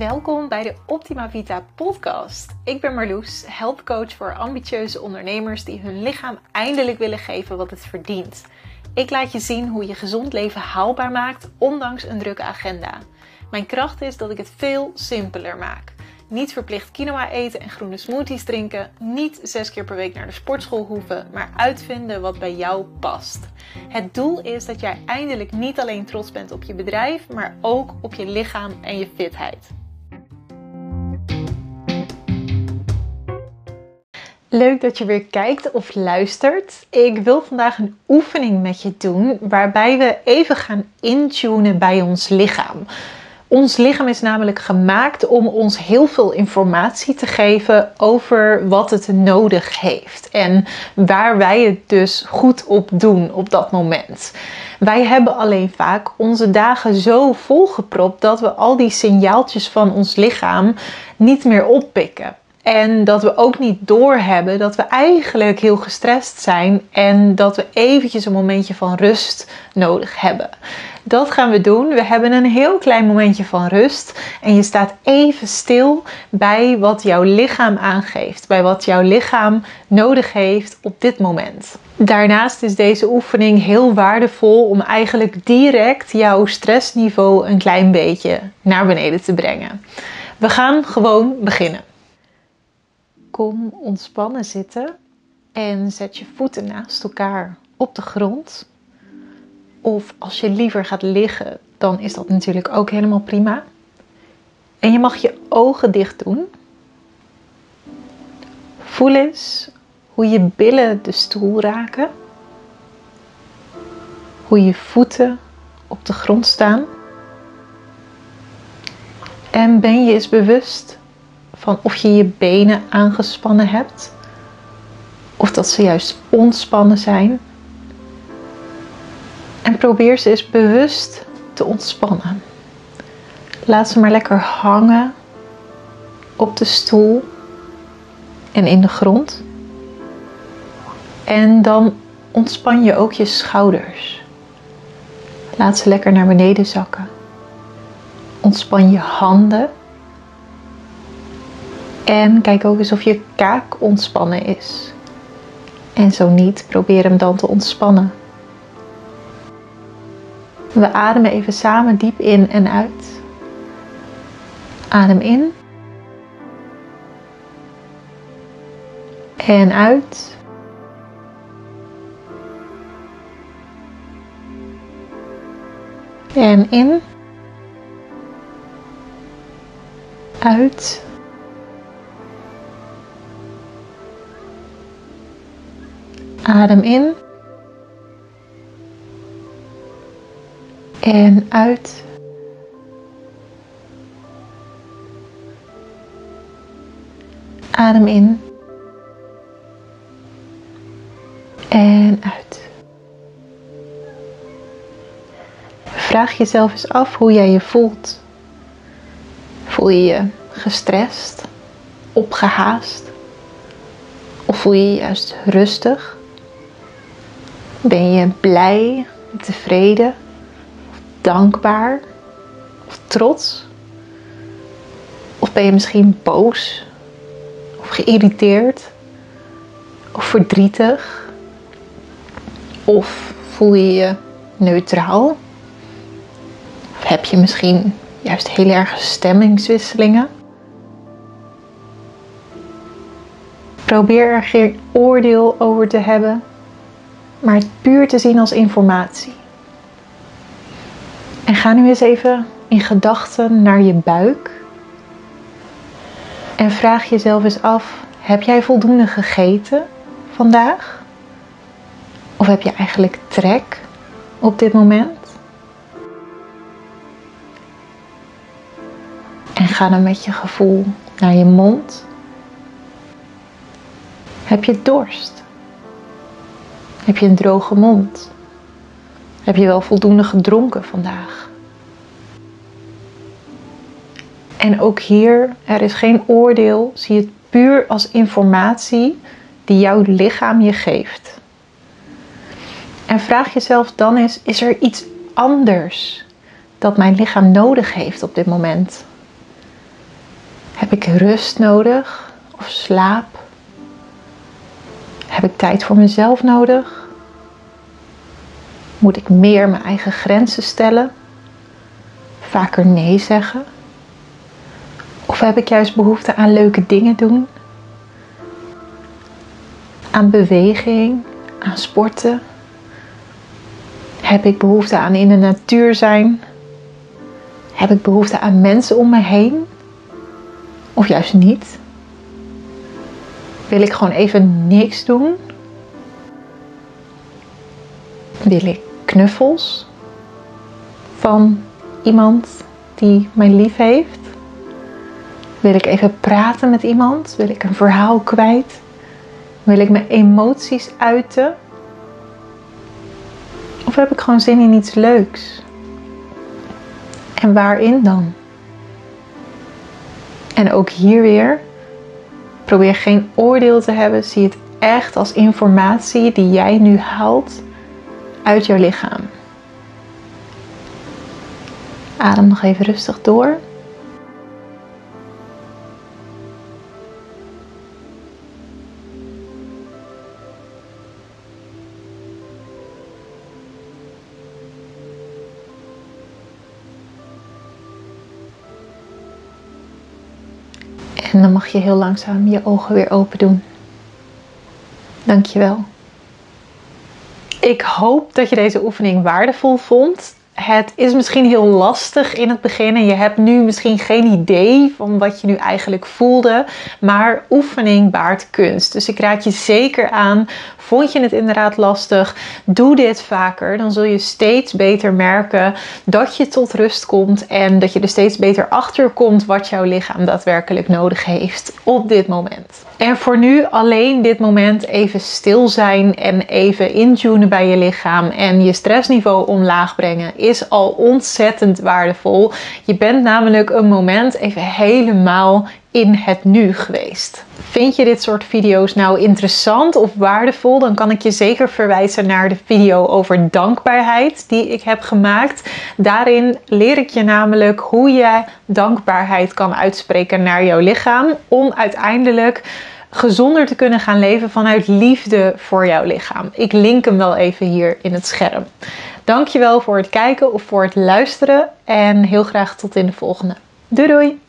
Welkom bij de Optima Vita podcast. Ik ben Marloes, helpcoach voor ambitieuze ondernemers die hun lichaam eindelijk willen geven wat het verdient. Ik laat je zien hoe je gezond leven haalbaar maakt, ondanks een drukke agenda. Mijn kracht is dat ik het veel simpeler maak. Niet verplicht quinoa eten en groene smoothies drinken. Niet zes keer per week naar de sportschool hoeven, maar uitvinden wat bij jou past. Het doel is dat jij eindelijk niet alleen trots bent op je bedrijf, maar ook op je lichaam en je fitheid. Leuk dat je weer kijkt of luistert. Ik wil vandaag een oefening met je doen waarbij we even gaan intunen bij ons lichaam. Ons lichaam is namelijk gemaakt om ons heel veel informatie te geven over wat het nodig heeft en waar wij het dus goed op doen op dat moment. Wij hebben alleen vaak onze dagen zo volgepropt dat we al die signaaltjes van ons lichaam niet meer oppikken. En dat we ook niet doorhebben dat we eigenlijk heel gestrest zijn en dat we eventjes een momentje van rust nodig hebben. Dat gaan we doen. We hebben een heel klein momentje van rust en je staat even stil bij wat jouw lichaam aangeeft, bij wat jouw lichaam nodig heeft op dit moment. Daarnaast is deze oefening heel waardevol om eigenlijk direct jouw stressniveau een klein beetje naar beneden te brengen. We gaan gewoon beginnen. Kom ontspannen zitten en zet je voeten naast elkaar op de grond. Of als je liever gaat liggen, dan is dat natuurlijk ook helemaal prima. En je mag je ogen dicht doen. Voel eens hoe je billen de stoel raken. Hoe je voeten op de grond staan. En ben je eens bewust van of je je benen aangespannen hebt of dat ze juist ontspannen zijn. En probeer ze eens bewust te ontspannen. Laat ze maar lekker hangen op de stoel en in de grond. En dan ontspan je ook je schouders. Laat ze lekker naar beneden zakken. Ontspan je handen en kijk ook eens of je kaak ontspannen is. En zo niet, probeer hem dan te ontspannen. We ademen even samen diep in en uit. Adem in. En uit. En in. Uit. Adem in. En uit. Adem in. En uit. Vraag jezelf eens af hoe jij je voelt. Voel je je gestrest, opgehaast? Of voel je je juist rustig? Ben je blij, tevreden, of dankbaar of trots? Of ben je misschien boos of geïrriteerd of verdrietig? Of voel je je neutraal? Of heb je misschien juist heel erg stemmingswisselingen? Probeer er geen oordeel over te hebben maar het puur te zien als informatie. En ga nu eens even in gedachten naar je buik. En vraag jezelf eens af: heb jij voldoende gegeten vandaag? Of heb je eigenlijk trek op dit moment? En ga dan met je gevoel naar je mond. Heb je dorst? Heb je een droge mond? Heb je wel voldoende gedronken vandaag? En ook hier, er is geen oordeel. Zie het puur als informatie die jouw lichaam je geeft. En vraag jezelf dan eens: is er iets anders dat mijn lichaam nodig heeft op dit moment? Heb ik rust nodig of slaap? Heb ik tijd voor mezelf nodig? Moet ik meer mijn eigen grenzen stellen? Vaker nee zeggen? Of heb ik juist behoefte aan leuke dingen doen? Aan beweging, aan sporten? Heb ik behoefte aan in de natuur zijn? Heb ik behoefte aan mensen om me heen? Of juist niet? Wil ik gewoon even niks doen? Wil ik knuffels van iemand die mij lief heeft? Wil ik even praten met iemand? Wil ik een verhaal kwijt? Wil ik mijn emoties uiten? Of heb ik gewoon zin in iets leuks? En waarin dan? En ook hier weer, probeer geen oordeel te hebben. Zie het echt als informatie die jij nu haalt uit jouw lichaam. Adem nog even rustig door. En dan mag je heel langzaam je ogen weer open doen. Dankjewel. Ik hoop dat je deze oefening waardevol vond. Het is misschien heel lastig in het begin en je hebt nu misschien geen idee van wat je nu eigenlijk voelde, maar oefening baart kunst. Dus ik raad je zeker aan. Vond je het inderdaad lastig? Doe dit vaker. Dan zul je steeds beter merken dat je tot rust komt en dat je er steeds beter achter komt wat jouw lichaam daadwerkelijk nodig heeft op dit moment. En voor nu alleen dit moment even stil zijn en even intunen bij je lichaam en je stressniveau omlaag brengen is al ontzettend waardevol. Je bent namelijk een moment even helemaal in het nu geweest. Vind je dit soort video's nou interessant of waardevol? Dan kan ik je zeker verwijzen naar de video over dankbaarheid die ik heb gemaakt. Daarin leer ik je namelijk hoe je dankbaarheid kan uitspreken naar jouw lichaam om uiteindelijk gezonder te kunnen gaan leven vanuit liefde voor jouw lichaam. Ik link hem wel even hier in het scherm. Dankjewel voor het kijken of voor het luisteren en heel graag tot in de volgende. Doei doei!